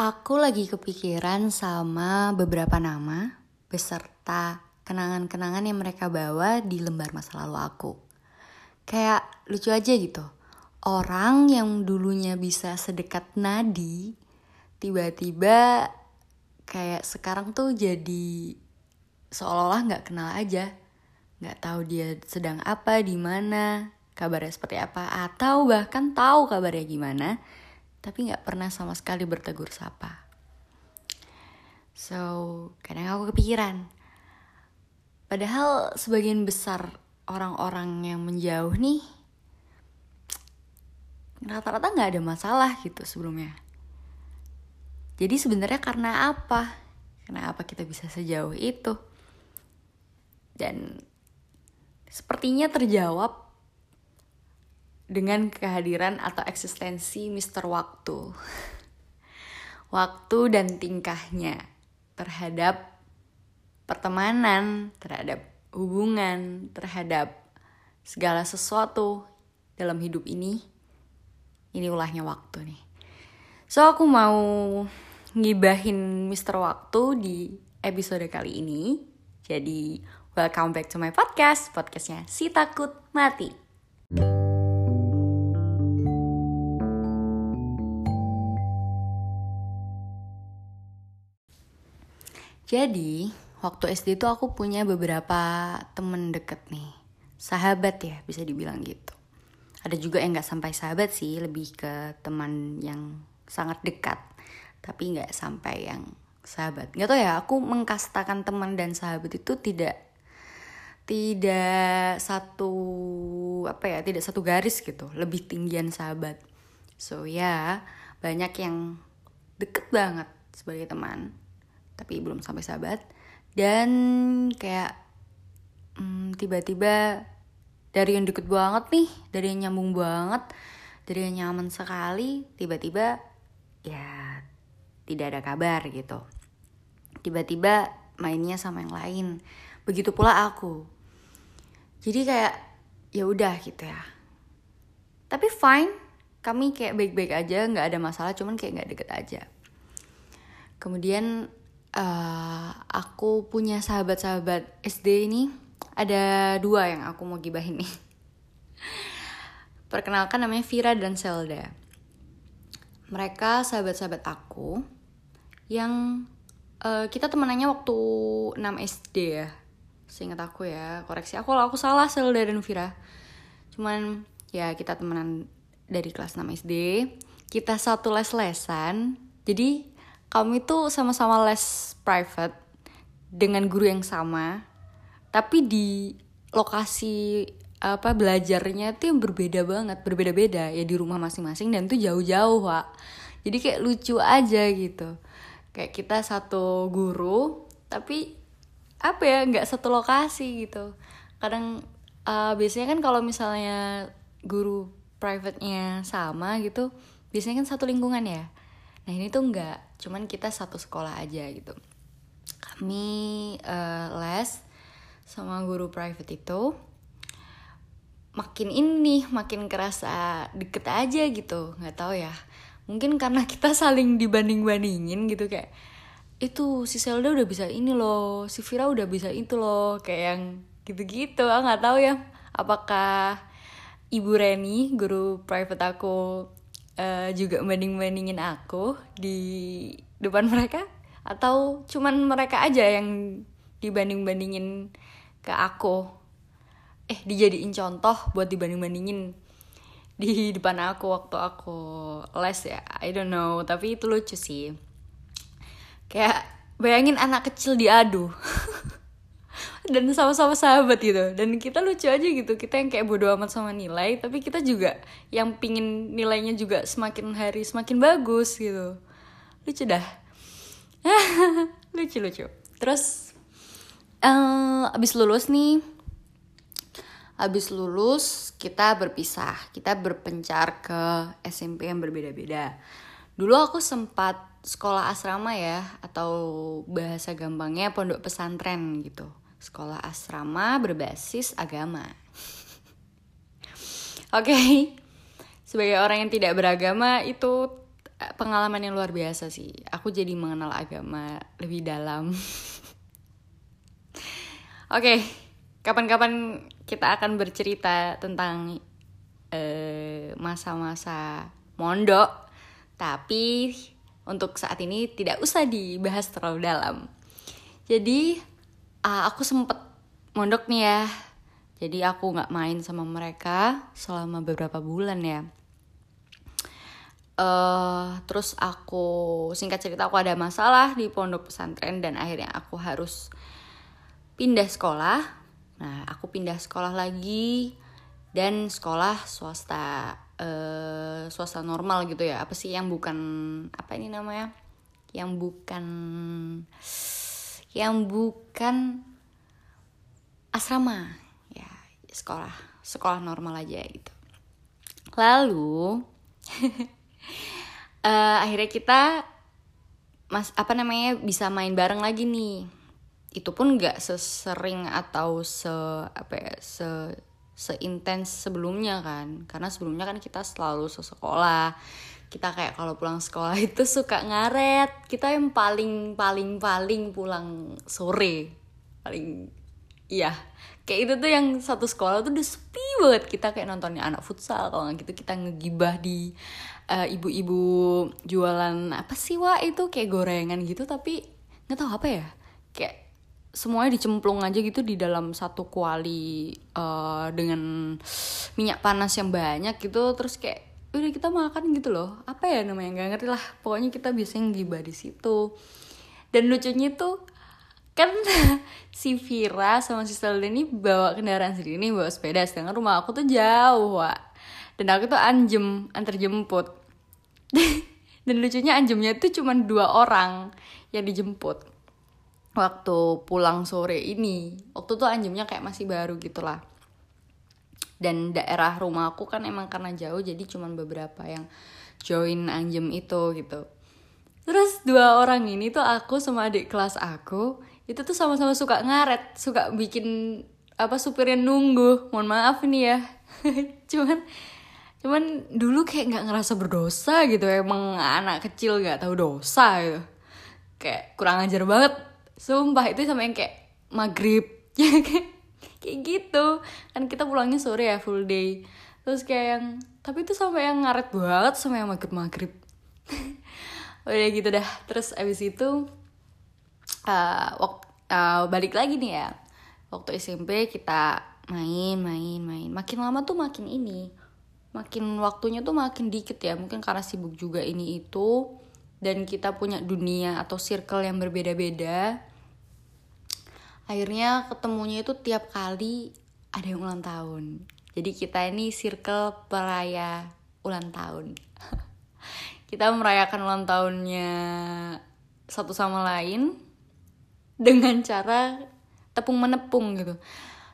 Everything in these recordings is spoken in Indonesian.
Aku lagi kepikiran sama beberapa nama beserta kenangan-kenangan yang mereka bawa di lembar masa lalu aku. Kayak lucu aja gitu. Orang yang dulunya bisa sedekat nadi, tiba-tiba kayak sekarang tuh jadi seolah-olah nggak kenal aja. Nggak tahu dia sedang apa, di mana, kabarnya seperti apa, atau bahkan tahu kabarnya gimana, tapi nggak pernah sama sekali bertegur sapa. So, kadang aku kepikiran. Padahal sebagian besar orang-orang yang menjauh nih, rata-rata nggak ada masalah gitu sebelumnya. Jadi sebenarnya karena apa? Kenapa kita bisa sejauh itu? Dan sepertinya terjawab dengan kehadiran atau eksistensi Mr. Waktu. Waktu dan tingkahnya terhadap pertemanan, terhadap hubungan, terhadap segala sesuatu dalam hidup ini. Ini ulahnya waktu nih. So aku mau ngibahin Mr. Waktu di episode kali ini. Jadi welcome back to my podcast, podcastnya Si Takut Mati. Jadi, waktu SD itu aku punya beberapa temen deket nih. Sahabat ya, bisa dibilang gitu. Ada juga yang gak sampai sahabat sih, lebih ke teman yang sangat dekat. Tapi gak sampai yang sahabat. Gak tau ya, aku mengkastakan teman dan sahabat itu tidak tidak satu apa ya tidak satu garis gitu lebih tinggian sahabat so ya banyak yang deket banget sebagai teman tapi belum sampai sahabat dan kayak hmm, tiba-tiba dari yang deket banget nih dari yang nyambung banget dari yang nyaman sekali tiba-tiba ya tidak ada kabar gitu. Tiba-tiba mainnya sama yang lain. Begitu pula aku. Jadi kayak ya udah gitu ya. Tapi fine kami kayak baik-baik aja nggak ada masalah cuman kayak nggak deket aja. Kemudian uh, aku punya sahabat-sahabat SD ini ada dua yang aku mau gibahin nih. Perkenalkan namanya Vira dan Zelda. Mereka sahabat-sahabat aku yang uh, kita temenannya waktu 6 SD ya. Seingat aku ya, koreksi aku kalau aku salah Zelda dan Vira. Cuman ya kita temenan dari kelas 6 SD. Kita satu les-lesan. Jadi kami tuh sama-sama les private dengan guru yang sama tapi di lokasi apa belajarnya tuh yang berbeda banget berbeda-beda. Ya di rumah masing-masing dan tuh jauh-jauh pak jadi kayak lucu aja gitu. Kayak kita satu guru tapi apa ya nggak satu lokasi gitu. Kadang uh, biasanya kan kalau misalnya guru private-nya sama gitu biasanya kan satu lingkungan ya nah ini tuh nggak cuman kita satu sekolah aja gitu. Kami uh, les sama guru private itu. Makin ini makin kerasa deket aja gitu nggak tahu ya. Mungkin karena kita saling dibanding bandingin gitu kayak itu si Zelda udah bisa ini loh si Vira udah bisa itu loh kayak yang gitu-gitu. Ah nggak tahu ya apakah ibu Reni guru private aku uh, juga banding-bandingin aku di depan mereka atau cuman mereka aja yang dibanding-bandingin ke aku. Eh dijadiin contoh buat dibanding-bandingin di depan aku waktu aku les ya. I don't know tapi itu lucu sih. Kayak bayangin anak kecil diadu dan sama-sama sahabat gitu. Dan kita lucu aja gitu. Kita yang kayak bodo amat sama nilai tapi kita juga yang pingin nilainya juga semakin hari semakin bagus gitu. Lucu dah. Lucu lucu. Terus uh, abis lulus nih abis lulus kita berpisah. Kita berpencar ke SMP yang berbeda-beda. Dulu aku sempat sekolah asrama ya atau bahasa gampangnya pondok pesantren gitu sekolah asrama berbasis agama. Oke, okay. sebagai orang yang tidak beragama itu pengalaman yang luar biasa sih. Aku jadi mengenal agama lebih dalam. Oke, okay, kapan-kapan kita akan bercerita tentang eh, masa-masa mondok, tapi untuk saat ini tidak usah dibahas terlalu dalam. Jadi uh, aku sempet mondok nih ya, jadi aku nggak main sama mereka selama beberapa bulan ya. Uh, terus aku singkat cerita aku ada masalah di pondok pesantren dan akhirnya aku harus pindah sekolah. Nah, aku pindah sekolah lagi dan sekolah swasta uh, swasta normal gitu ya. Apa sih yang bukan apa ini namanya? Yang bukan yang bukan asrama. Ya, sekolah sekolah normal aja gitu. Lalu uh, akhirnya kita mas apa namanya bisa main bareng lagi nih itu pun nggak sesering atau se apa ya se seintens sebelumnya kan karena sebelumnya kan kita selalu sekolah kita kayak kalau pulang sekolah itu suka ngaret. Kita yang paling paling paling pulang sore. Paling iya. Kayak itu tuh yang satu sekolah tuh udah sepi banget. Kita kayak nontonnya anak futsal. Kalau nggak gitu kita ngegibah di uh, ibu-ibu jualan apa sih wa itu kayak gorengan gitu. Tapi nggak tahu apa ya. Kayak semuanya dicemplung aja gitu di dalam satu kuali uh, dengan minyak panas yang banyak gitu. Terus kayak udah kita makan gitu loh. Apa ya namanya nggak ngerti lah. Pokoknya kita biasanya gibah di situ. Dan lucunya tuh kan si Vira sama si Selda ini bawa kendaraan sendiri nih bawa sepeda. Sedangkan rumah aku tuh jauh wa dan aku tuh anjem antar jemput. Dan lucunya anjemnya tuh cuma dua orang yang dijemput waktu pulang sore ini. Waktu tuh anjemnya kayak masih baru gitu lah dan daerah rumah aku kan emang karena jauh jadi cuman beberapa yang join anjem itu gitu. Terus dua orang ini tuh aku sama adik kelas aku itu tuh sama-sama suka ngaret suka bikin apa supirnya nunggu. Mohon maaf nih ya. Cuman cuman dulu kayak nggak ngerasa berdosa gitu emang anak kecil nggak tahu dosa gitu kayak kurang ajar banget. Sumpah itu sama yang kayak maghrib. Ya kayak gitu. Kan kita pulangnya sore ya full day. Terus kayak yang tapi itu sampai yang ngaret banget sama yang maghrib maghrib udah gitu dah. Terus abis itu uh, eh, waktu uh, eh, balik lagi nih ya. Waktu SMP kita main main main. Makin lama tuh makin ini. Makin waktunya tuh makin dikit ya. Mungkin karena sibuk juga ini itu. Dan kita punya dunia atau circle yang berbeda-beda akhirnya ketemunya itu tiap kali ada yang ulang tahun. Jadi kita ini circle peraya ulang tahun. Kita merayakan ulang tahunnya satu sama lain dengan cara tepung menepung gitu.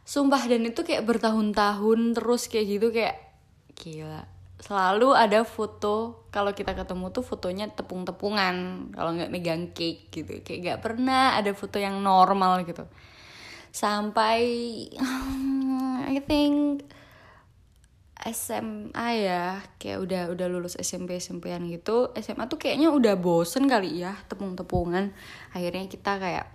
Sumpah dan itu kayak bertahun-tahun terus kayak gitu kayak gila selalu ada foto kalau kita ketemu tuh fotonya tepung-tepungan kalau nggak megang cake gitu. Kayak gak pernah ada foto yang normal gitu. Sampai I think SMA ya kayak udah udah lulus SMP SMPan gitu. SMA tuh kayaknya udah bosen kali ya tepung-tepungan. Akhirnya kita kayak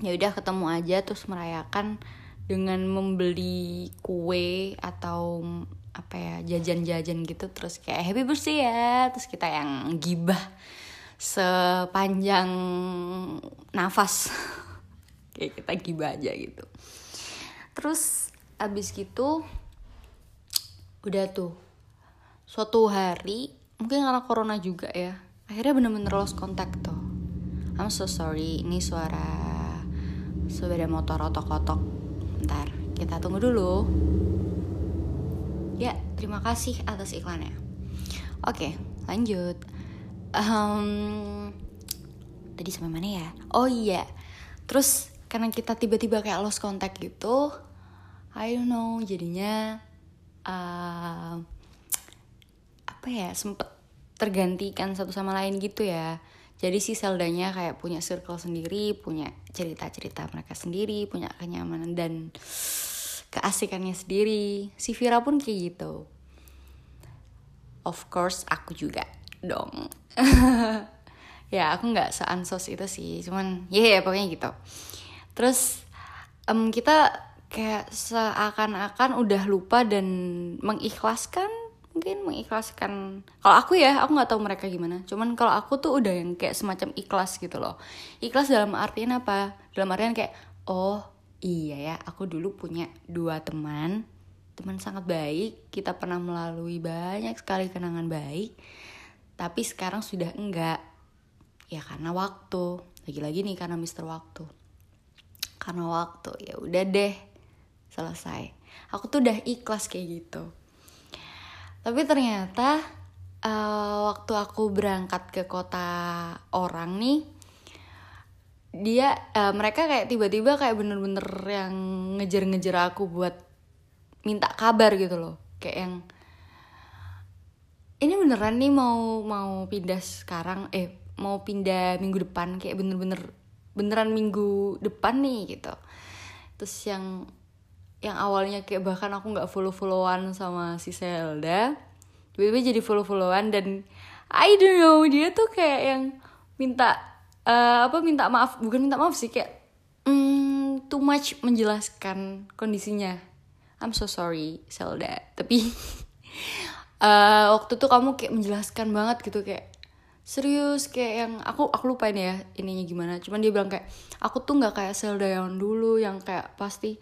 ya udah ketemu aja terus merayakan dengan membeli kue atau apa ya jajan-jajan gitu terus kayak happy birthday ya terus kita yang gibah sepanjang nafas. Kayak kita gibah aja gitu. Terus abis gitu udah tuh suatu hari mungkin karena corona juga ya akhirnya bener-bener lost contact tuh. I'm so sorry ini suara sepeda motor otok-otok. Ntar kita tunggu dulu ya terima kasih atas iklannya. Oke lanjut. Um, tadi sampai mana ya? Oh iya terus karena kita tiba-tiba kayak lost contact gitu I don't know jadinya uh, apa ya sempet tergantikan satu sama lain gitu ya. Jadi si Seldanya kayak punya circle sendiri punya cerita-cerita mereka sendiri punya kenyamanan dan keasikannya sendiri. Si Vira pun kayak gitu. Of course aku juga dong. Ya aku nggak seansos itu sih. Cuman ya yeah, pokoknya gitu. Terus um, kita kayak seakan-akan udah lupa dan mengikhlaskan mungkin mengikhlaskan. Kalau aku ya aku nggak tahu mereka gimana. Cuman kalau aku tuh udah yang kayak semacam ikhlas gitu loh. Ikhlas dalam artian apa? Dalam artian kayak oh iya ya aku dulu punya dua teman. Teman sangat baik kita pernah melalui banyak sekali kenangan baik tapi sekarang sudah enggak. Ya karena waktu lagi-lagi nih karena Mister Waktu. Karena waktu ya udah deh selesai. Aku tuh udah ikhlas kayak gitu. Tapi ternyata uh, waktu aku berangkat ke kota orang nih dia uh, mereka kayak tiba-tiba kayak bener-bener yang ngejar-ngejar aku buat minta kabar gitu loh. Kayak yang ini beneran nih mau mau pindah sekarang eh mau pindah minggu depan kayak bener-bener beneran minggu depan nih gitu. Terus yang yang awalnya kayak bahkan aku nggak follow followan sama si Zelda tiba-tiba jadi follow followan dan I don't know dia tuh kayak yang minta uh, apa minta maaf bukan minta maaf sih kayak mm, too much menjelaskan kondisinya. I'm so sorry Zelda tapi uh, waktu itu kamu kayak menjelaskan banget gitu kayak serius kayak yang aku aku lupain ya ininya gimana. Cuman dia bilang kayak aku tuh nggak kayak Zelda yang dulu yang kayak pasti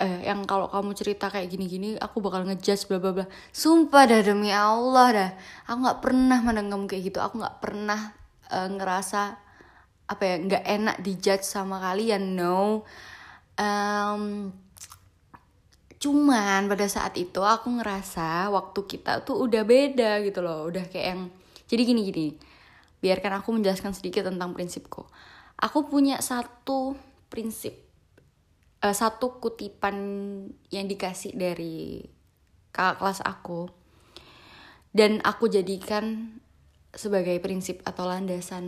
eh yang kalau kamu cerita kayak gini-gini aku bakal ngejudge bla bla bla. Sumpah dah demi Allah dah. Aku nggak pernah mandang kamu kayak gitu. Aku nggak pernah uh, ngerasa apa ya nggak enak dijudge sama kalian no. Um, cuman pada saat itu aku ngerasa waktu kita tuh udah beda gitu loh udah kayak yang jadi gini gini. Biarkan aku menjelaskan sedikit tentang prinsipku. Aku punya satu prinsip uh, satu kutipan yang dikasih dari kakak kelas aku. Dan aku jadikan sebagai prinsip atau landasan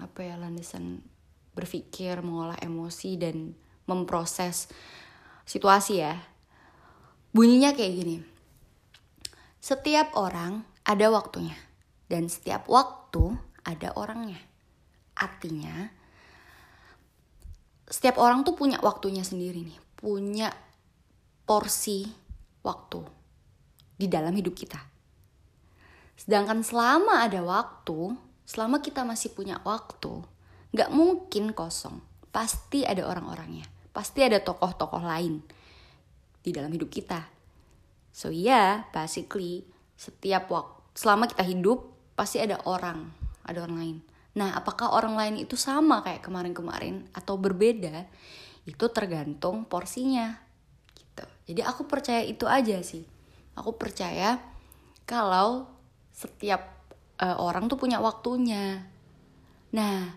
apa ya landasan berpikir mengolah emosi dan memproses situasi ya. Bunyinya kayak gini. Setiap orang ada waktunya dan setiap waktu ada orangnya. Artinya setiap orang tuh punya waktunya sendiri nih, punya porsi waktu di dalam hidup kita. Sedangkan selama ada waktu, selama kita masih punya waktu, nggak mungkin kosong. Pasti ada orang-orangnya, pasti ada tokoh-tokoh lain di dalam hidup kita. So yeah, basically setiap waktu, selama kita hidup pasti ada orang, ada orang lain. Nah, apakah orang lain itu sama kayak kemarin-kemarin atau berbeda? Itu tergantung porsinya. Gitu. Jadi aku percaya itu aja sih. Aku percaya kalau setiap uh, orang tuh punya waktunya. Nah,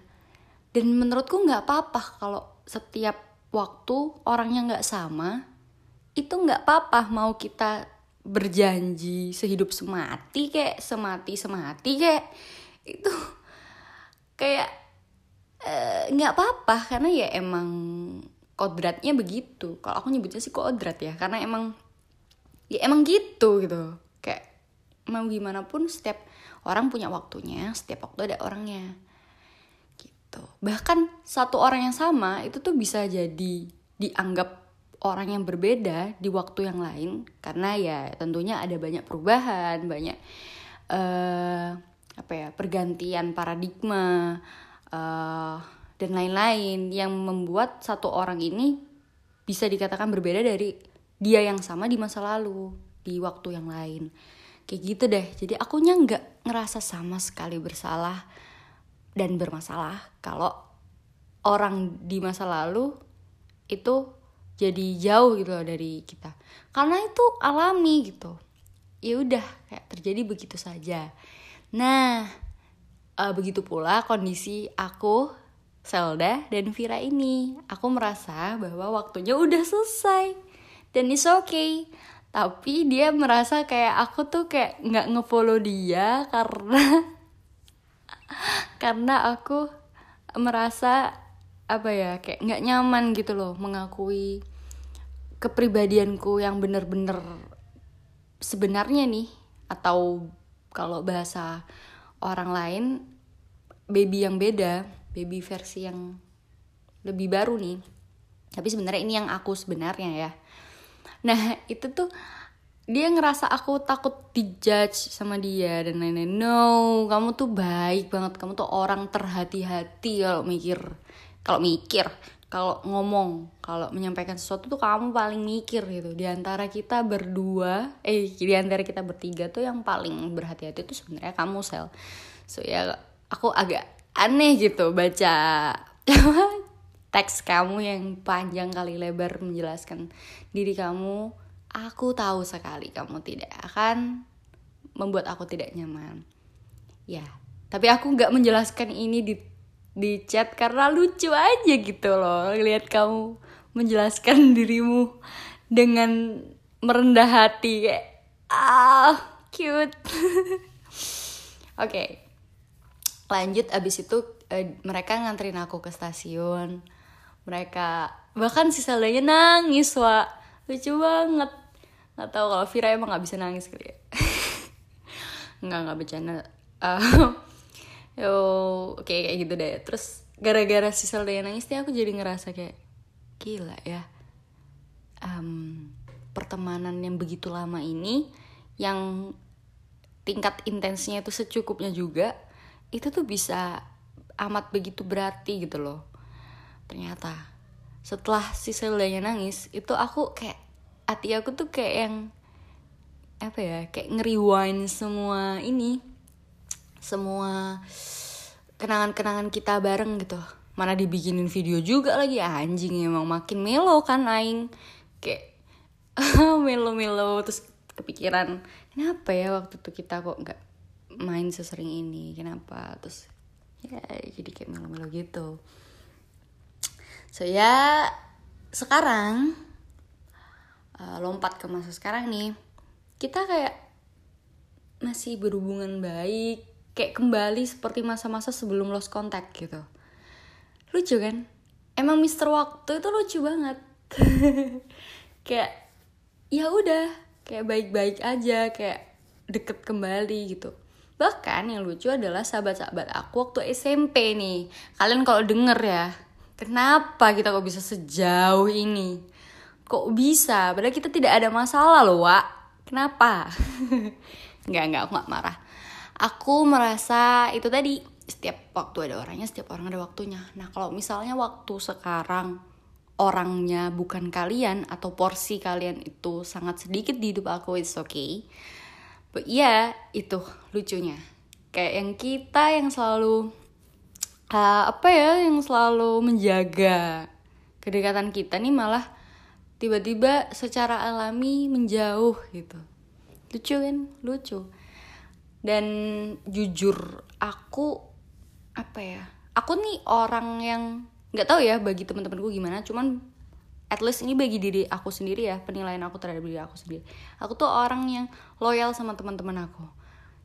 dan menurutku nggak apa-apa kalau setiap waktu orangnya nggak sama. Itu nggak apa-apa mau kita berjanji sehidup semati kayak semati semati kayak itu kayak eh, nggak uh, apa-apa karena ya emang kodratnya begitu kalau aku nyebutnya sih kodrat ya karena emang ya emang gitu gitu kayak mau gimana pun setiap orang punya waktunya setiap waktu ada orangnya. Gitu. Bahkan satu orang yang sama itu tuh bisa jadi dianggap orang yang berbeda di waktu yang lain karena ya tentunya ada banyak perubahan banyak uh, apa ya pergantian paradigma uh, dan lain-lain yang membuat satu orang ini bisa dikatakan berbeda dari dia yang sama di masa lalu di waktu yang lain kayak gitu deh jadi akunya nggak ngerasa sama sekali bersalah dan bermasalah kalau orang di masa lalu itu jadi jauh gitu loh dari kita karena itu alami gitu ya udah kayak terjadi begitu saja Nah, uh, begitu pula kondisi aku, Zelda, dan Vira ini. Aku merasa bahwa waktunya udah selesai. Dan it's okay. Tapi dia merasa kayak aku tuh kayak nggak ngefollow dia karena karena aku merasa apa ya kayak nggak nyaman gitu loh mengakui kepribadianku yang bener-bener sebenarnya nih. Atau kalau bahasa orang lain baby yang beda baby versi yang lebih baru nih. Tapi sebenarnya ini yang aku sebenarnya ya nah itu tuh dia ngerasa aku takut dijudge sama dia dan lain-lain. No kamu tuh baik banget. Kamu tuh orang terhati-hati kalau mikir. Kalau mikir kalau ngomong kalau menyampaikan sesuatu tuh kamu paling mikir gitu. Di antara kita berdua eh di antara kita bertiga tuh yang paling berhati-hati tuh sebenarnya kamu sel. So ya aku agak aneh gitu baca teks kamu yang panjang kali lebar menjelaskan diri kamu Aku tahu sekali kamu tidak akan membuat aku tidak nyaman. Ya, tapi aku nggak menjelaskan ini di di chat karena lucu aja gitu loh lihat kamu menjelaskan dirimu dengan merendah hati kayak ah cute oke okay. lanjut abis itu eh, mereka nganterin aku ke stasiun mereka. Bahkan si Seldanya nangis wa lucu banget. Nggak tahu kalau Vira emang nggak bisa nangis kali ya. Nggak nggak bercanda. Uh, yo oke okay, kayak gitu deh. Terus gara-gara si Selda nangis nih aku jadi ngerasa kayak gila ya. Um, pertemanan yang begitu lama ini yang tingkat intensnya itu secukupnya juga itu tuh bisa amat begitu berarti gitu loh ternyata. Setelah si Seldanya nangis itu aku kayak hati aku tuh kayak yang apa ya kayak ngeriwain semua ini semua kenangan-kenangan kita bareng gitu. Mana dibikinin video juga lagi anjing emang makin melo kan aing. Kayak melo-melo terus kepikiran kenapa ya waktu itu kita kok nggak main sesering ini kenapa? Terus ya jadi kayak melo-melo gitu so ya sekarang uh, lompat ke masa sekarang nih kita kayak masih berhubungan baik kayak kembali seperti masa-masa sebelum lost contact gitu. Lucu kan? Emang Mister Waktu itu lucu banget. Kayak ya udah kayak baik-baik aja kayak deket kembali gitu. Bahkan yang lucu adalah sahabat-sahabat aku waktu SMP nih. Kalian kalau denger ya kenapa kita kok bisa sejauh ini? Kok bisa? Padahal kita tidak ada masalah loh Wak. Kenapa? Nggak nggak aku nggak marah. Aku merasa itu tadi setiap waktu ada orangnya setiap orang ada waktunya. Nah kalau misalnya waktu sekarang orangnya bukan kalian atau porsi kalian itu sangat sedikit di hidup aku it's okay. But yeah itu lucunya. Kayak yang kita yang selalu uh, apa ya yang selalu menjaga kedekatan kita nih malah tiba-tiba secara alami menjauh gitu. Lucu kan? Lucu. Dan jujur aku apa ya aku nih orang yang nggak tahu ya bagi teman-temanku gimana cuman at least ini bagi diri aku sendiri ya penilaian aku terhadap diri aku sendiri. Aku tuh orang yang loyal sama teman-teman aku.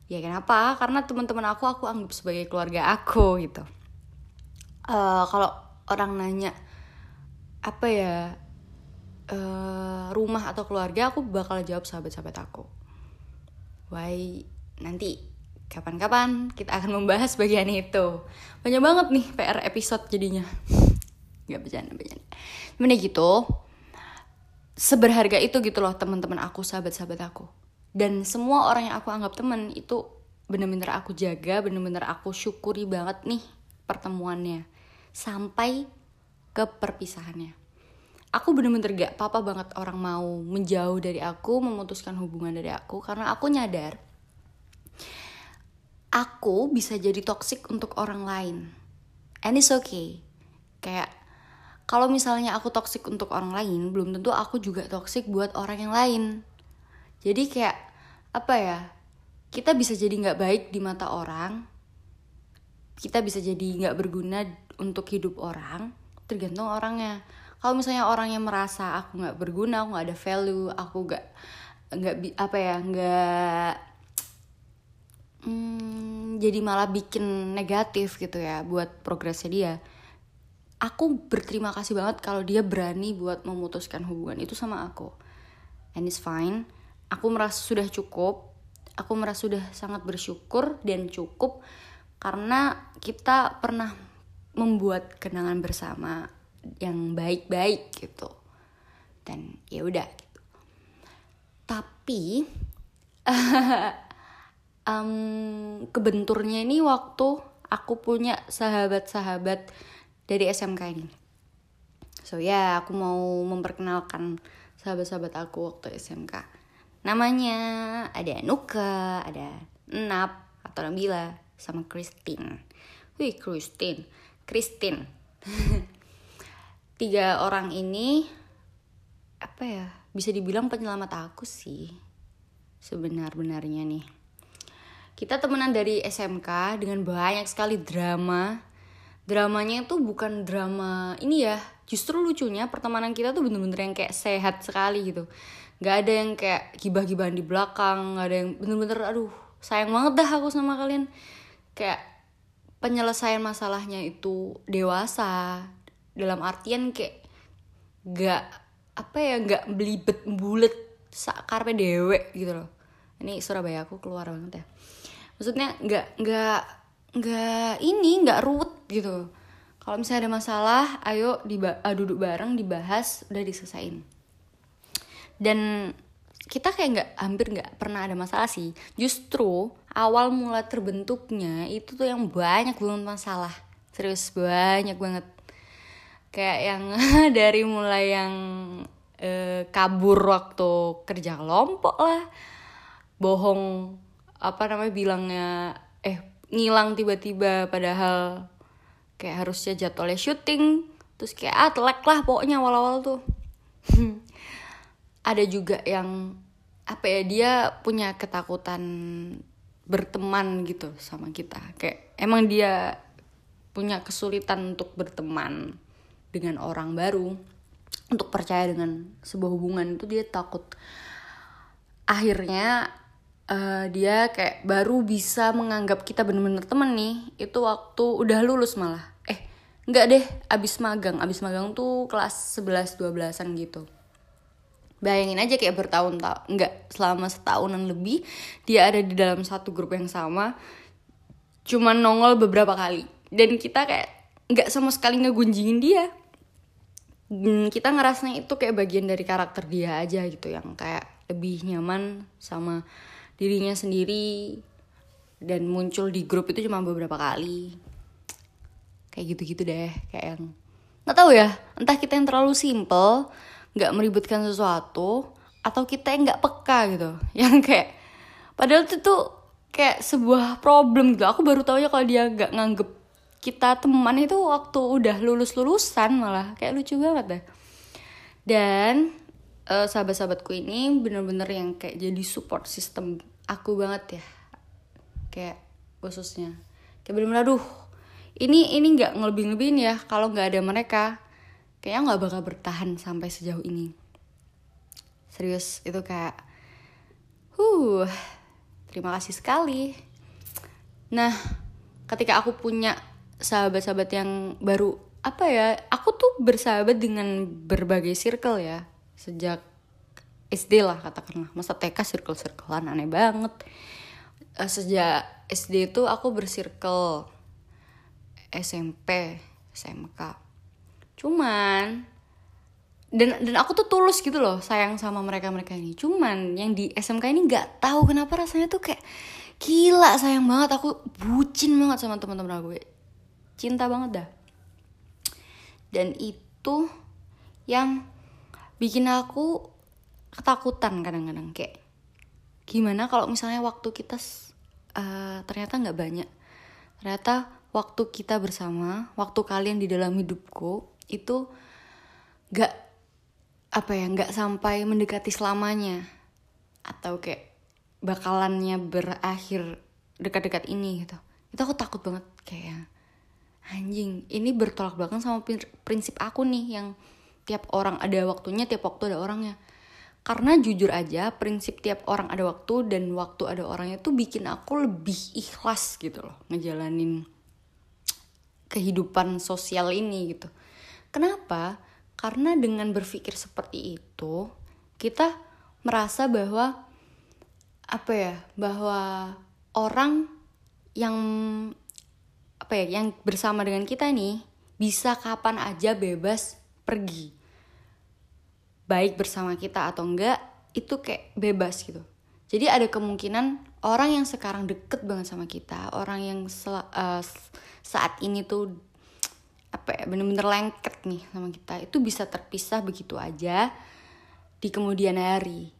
Ya kenapa? Karena teman-teman aku aku anggap sebagai keluarga aku gitu uh, kalau orang nanya apa ya uh, rumah atau keluarga? Aku bakal jawab sahabat-sahabat aku. Why? Nanti kapan-kapan kita akan membahas bagian itu. Banyak banget nih PR episode jadinya. Nggak bercanda bercanda. Gimana gitu seberharga itu gitu loh teman-teman aku sahabat-sahabat aku. Dan semua orang yang aku anggap teman itu bener-bener aku jaga bener-bener aku syukuri banget nih pertemuannya sampai ke perpisahannya aku bener-bener gak apa-apa banget orang mau menjauh dari aku, memutuskan hubungan dari aku karena aku nyadar aku bisa jadi toxic untuk orang lain. And it's okay. Kayak kalau misalnya aku toxic untuk orang lain, belum tentu aku juga toxic buat orang yang lain. Jadi kayak apa ya? Kita bisa jadi nggak baik di mata orang. Kita bisa jadi nggak berguna untuk hidup orang, tergantung orangnya. Kalau misalnya orang yang merasa aku nggak berguna aku nggak ada value aku nggak nggak apa ya nggak hmm, jadi malah bikin negatif gitu ya buat progresnya dia aku berterima kasih banget kalau dia berani buat memutuskan hubungan itu sama aku. And it's fine. Aku merasa sudah cukup aku merasa sudah sangat bersyukur dan cukup karena kita pernah membuat kenangan bersama yang baik-baik gitu. Dan ya udah gitu. Tapi um, kebenturnya ini waktu aku punya sahabat-sahabat dari SMK ini. So ya yeah, aku mau memperkenalkan sahabat-sahabat aku waktu SMK namanya ada Nuka ada Nap atau Nabila sama Christine. Wih Christine. Christine. Tiga orang ini apa ya bisa dibilang penyelamat aku sih sebenar-benarnya nih. Kita temenan dari SMK dengan banyak sekali drama. Dramanya itu bukan drama ini ya justru lucunya pertemanan kita tuh bener-bener yang kayak sehat sekali gitu. Nggak ada yang kayak gibah-gibahan di belakang nggak ada yang bener-bener aduh sayang banget dah aku sama kalian kayak penyelesaian masalahnya itu dewasa dalam artian kayak gak apa ya gak belibet bulet sakarpe dewe gitu loh. Ini Surabaya aku keluar banget ya. Maksudnya gak gak gak ini gak ruwet gitu kalau misalnya ada masalah ayo duduk bareng dibahas udah diselesain dan kita kayak nggak hampir nggak pernah ada masalah sih. Justru awal mula terbentuknya itu tuh yang banyak banget masalah. Serius banyak banget. Kayak yang dari mulai yang uh, kabur waktu kerja kelompok lah bohong apa namanya bilangnya eh ngilang tiba-tiba padahal kayak harusnya jadwalnya syuting terus kayak ah telek lah pokoknya awal-awal tuh ada juga yang apa ya dia punya ketakutan berteman gitu sama kita. Kayak emang dia punya kesulitan untuk berteman dengan orang baru untuk percaya dengan sebuah hubungan itu dia takut. Akhirnya uh, dia kayak baru bisa menganggap kita bener-bener temen nih itu waktu udah lulus malah. Eh nggak deh abis magang. Abis magang tuh kelas 11 12an gitu bayangin aja kayak bertahun-tahun nggak selama setahunan lebih dia ada di dalam satu grup yang sama cuman nongol beberapa kali. Dan kita kayak nggak sama sekali ngegunjingin dia. Hmm, kita ngerasanya itu kayak bagian dari karakter dia aja gitu yang kayak lebih nyaman sama dirinya sendiri dan muncul di grup itu cuma beberapa kali. Kayak gitu-gitu deh kayak yang nggak tahu ya entah kita yang terlalu simple nggak meributkan sesuatu atau kita yang nggak peka gitu. Yang kayak padahal itu tuh kayak sebuah problem gitu. Aku baru tahu ya kalau dia nggak nganggep kita teman itu waktu udah lulus lulusan malah. Kayak lucu banget deh. Dan uh, sahabat-sahabatku ini bener-bener yang kayak jadi support system aku banget ya. Kayak khususnya. Kayak bener-bener aduh ini ini nggak ngelebih lebihin ya kalau nggak ada mereka kayaknya nggak bakal bertahan sampai sejauh ini. Serius itu kayak huh terima kasih sekali. Nah ketika aku punya sahabat-sahabat yang baru apa ya aku tuh bersahabat dengan berbagai circle ya. Sejak SD lah katakanlah. Masa TK circle circlean aneh banget. Uh, sejak SD itu aku bersirkel SMP SMK cuman dan dan aku tuh tulus gitu loh sayang sama mereka mereka ini. Cuman yang di SMK ini nggak tahu kenapa rasanya tuh kayak gila sayang banget. Aku bucin banget sama teman-teman aku. Cinta banget dah. Dan itu yang bikin aku ketakutan kadang-kadang. Kayak gimana kalau misalnya waktu kita uh, ternyata nggak banyak. Ternyata waktu kita bersama waktu kalian di dalam hidupku itu nggak apa ya nggak sampai mendekati selamanya. Atau kayak bakalannya berakhir dekat-dekat ini gitu. Itu aku takut banget kayak anjing ini bertolak belakang sama prinsip aku nih yang tiap orang ada waktunya tiap waktu ada orangnya. Karena jujur aja prinsip tiap orang ada waktu dan waktu ada orangnya tuh bikin aku lebih ikhlas gitu loh ngejalanin kehidupan sosial ini gitu kenapa? Karena dengan berpikir seperti itu kita merasa bahwa apa ya bahwa orang yang apa ya yang bersama dengan kita nih bisa kapan aja bebas pergi. Baik bersama kita atau enggak itu kayak bebas gitu. Jadi ada kemungkinan orang yang sekarang deket banget sama kita orang yang uh, saat ini tuh apa ya bener-bener lengket nih sama kita. Itu bisa terpisah begitu aja di kemudian hari.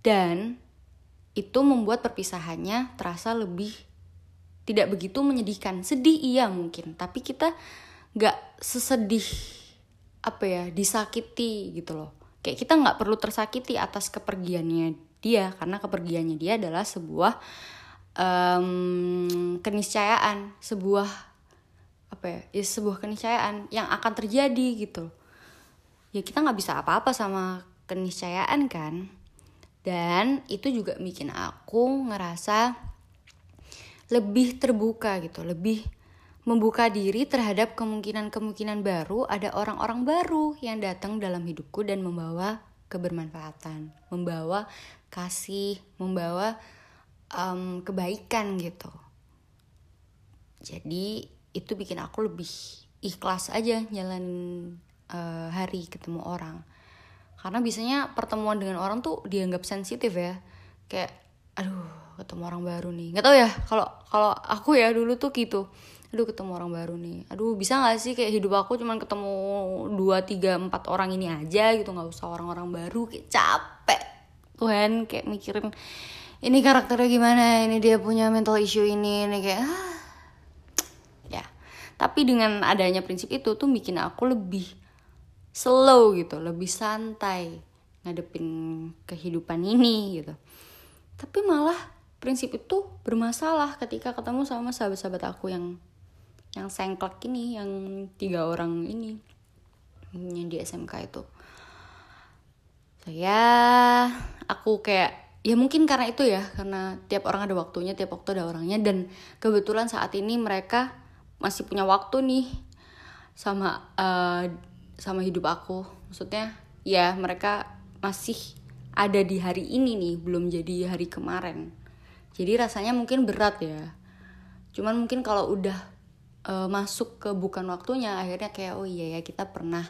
Dan itu membuat perpisahannya terasa lebih tidak begitu menyedihkan. Sedih iya mungkin tapi kita nggak sesedih apa ya disakiti gitu loh. Kayak kita nggak perlu tersakiti atas kepergiannya dia karena kepergiannya dia adalah sebuah um, keniscayaan sebuah apa ya, ya sebuah keniscayaan yang akan terjadi gitu. Ya kita nggak bisa apa-apa sama keniscayaan kan. Dan itu juga bikin aku ngerasa lebih terbuka gitu lebih membuka diri terhadap kemungkinan-kemungkinan baru. Ada orang-orang baru yang datang dalam hidupku dan membawa kebermanfaatan membawa kasih membawa um, kebaikan gitu. Jadi itu bikin aku lebih ikhlas aja jalan uh, hari ketemu orang. Karena biasanya pertemuan dengan orang tuh dianggap sensitif ya. Kayak aduh ketemu orang baru nih. Nggak tau ya kalau kalau aku ya dulu tuh gitu. Aduh ketemu orang baru nih. Aduh bisa nggak sih kayak hidup aku cuman ketemu dua tiga empat orang ini aja gitu nggak usah orang-orang baru? Kayak capek. Tuhan kayak mikirin ini karakternya gimana? Ini dia punya mental issue ini ini kayak ah. Tapi dengan adanya prinsip itu tuh bikin aku lebih slow gitu lebih santai ngadepin kehidupan ini gitu. Tapi malah prinsip itu bermasalah ketika ketemu sama sahabat-sahabat aku yang yang sengklek ini yang tiga orang ini yang di SMK itu. Saya aku kayak ya mungkin karena itu ya karena tiap orang ada waktunya tiap waktu ada orangnya dan kebetulan saat ini mereka masih punya waktu nih sama uh, sama hidup aku. Maksudnya ya mereka masih ada di hari ini nih belum jadi hari kemarin. Jadi rasanya mungkin berat ya. Cuman mungkin kalau udah uh, masuk ke bukan waktunya akhirnya kayak oh iya ya kita pernah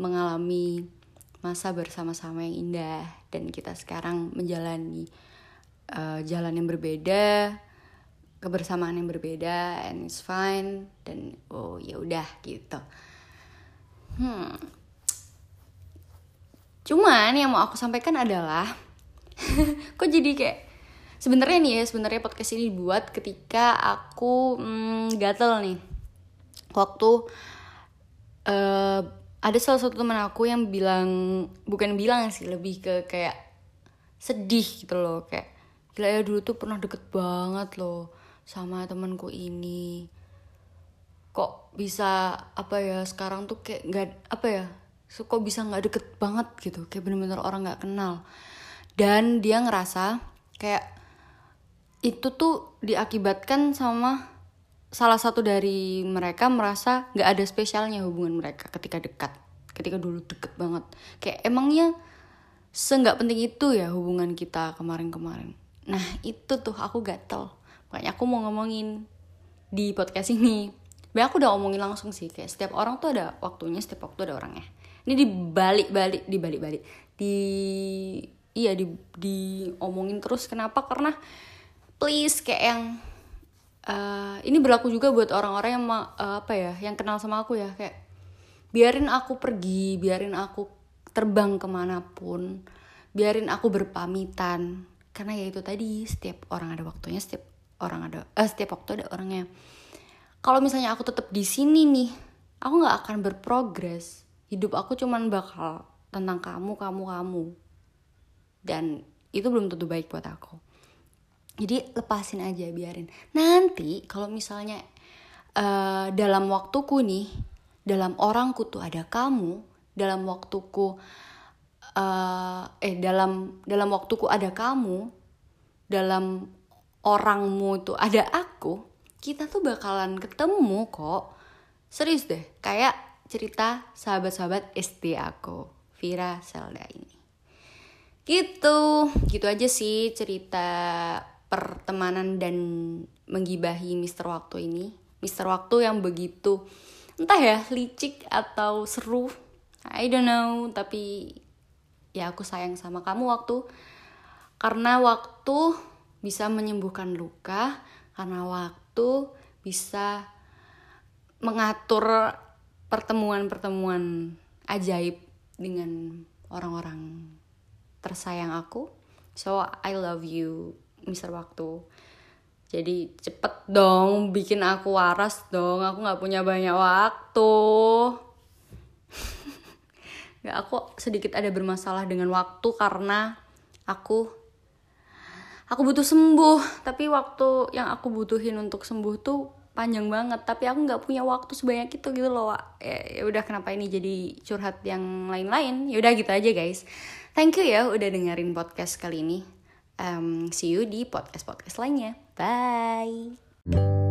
mengalami masa bersama-sama yang indah dan kita sekarang menjalani uh, jalan yang berbeda kebersamaan yang berbeda and it's fine dan oh ya udah gitu. Hmm. Cuman yang mau aku sampaikan adalah kok jadi kayak sebenarnya nih ya sebenarnya podcast ini dibuat ketika aku hmm, gatel nih. Waktu uh, ada salah satu teman aku yang bilang bukan bilang sih lebih ke kayak sedih gitu loh kayak gila ya dulu tuh pernah deket banget loh sama temanku ini. Kok bisa apa ya sekarang tuh kayak nggak apa ya so, kok bisa nggak deket banget gitu. Kayak bener-bener orang nggak kenal. Dan dia ngerasa kayak itu tuh diakibatkan sama salah satu dari mereka merasa nggak ada spesialnya hubungan mereka ketika dekat ketika dulu deket banget. Kayak emangnya seenggak penting itu ya hubungan kita kemarin-kemarin. Nah itu tuh aku gatel makanya aku mau ngomongin di podcast ini Biar aku udah omongin langsung sih kayak setiap orang tuh ada waktunya, setiap waktu ada orangnya. Ini dibalik-balik, dibalik-balik. Di iya di di omongin terus kenapa? Karena please kayak yang uh, ini berlaku juga buat orang-orang yang uh, apa ya, yang kenal sama aku ya kayak biarin aku pergi, biarin aku terbang ke mana pun, biarin aku berpamitan karena ya itu tadi setiap orang ada waktunya, setiap orang ada, eh, setiap waktu ada orangnya. Kalau misalnya aku tetap di sini nih aku nggak akan berprogres. Hidup aku cuman bakal tentang kamu kamu kamu. Dan itu belum tentu baik buat aku. Jadi lepasin aja biarin. Nanti kalau misalnya uh, dalam waktuku nih dalam orangku tuh ada kamu dalam waktuku uh, eh dalam dalam waktuku ada kamu dalam orangmu tuh ada aku kita tuh bakalan ketemu kok. Serius deh, kayak cerita sahabat-sahabat SD aku, Vira Selda ini. gitu gitu aja sih cerita pertemanan dan menggibahi Mister Waktu ini Mister Waktu yang begitu entah ya licik atau seru I don't know tapi ya aku sayang sama kamu waktu karena waktu bisa menyembuhkan luka karena waktu bisa mengatur pertemuan-pertemuan ajaib dengan orang-orang tersayang aku. So I love you Mister Waktu. Jadi cepet dong bikin aku waras dong. Aku nggak punya banyak waktu. Nggak aku sedikit ada bermasalah dengan waktu karena aku aku butuh sembuh. Tapi waktu yang aku butuhin untuk sembuh tuh panjang banget. Tapi aku nggak punya waktu sebanyak itu gitu loh ya, ya udah kenapa ini jadi curhat yang lain-lain? Ya udah gitu aja guys. Thank you ya udah dengerin podcast kali ini. Um, see you di podcast podcast lainnya. Bye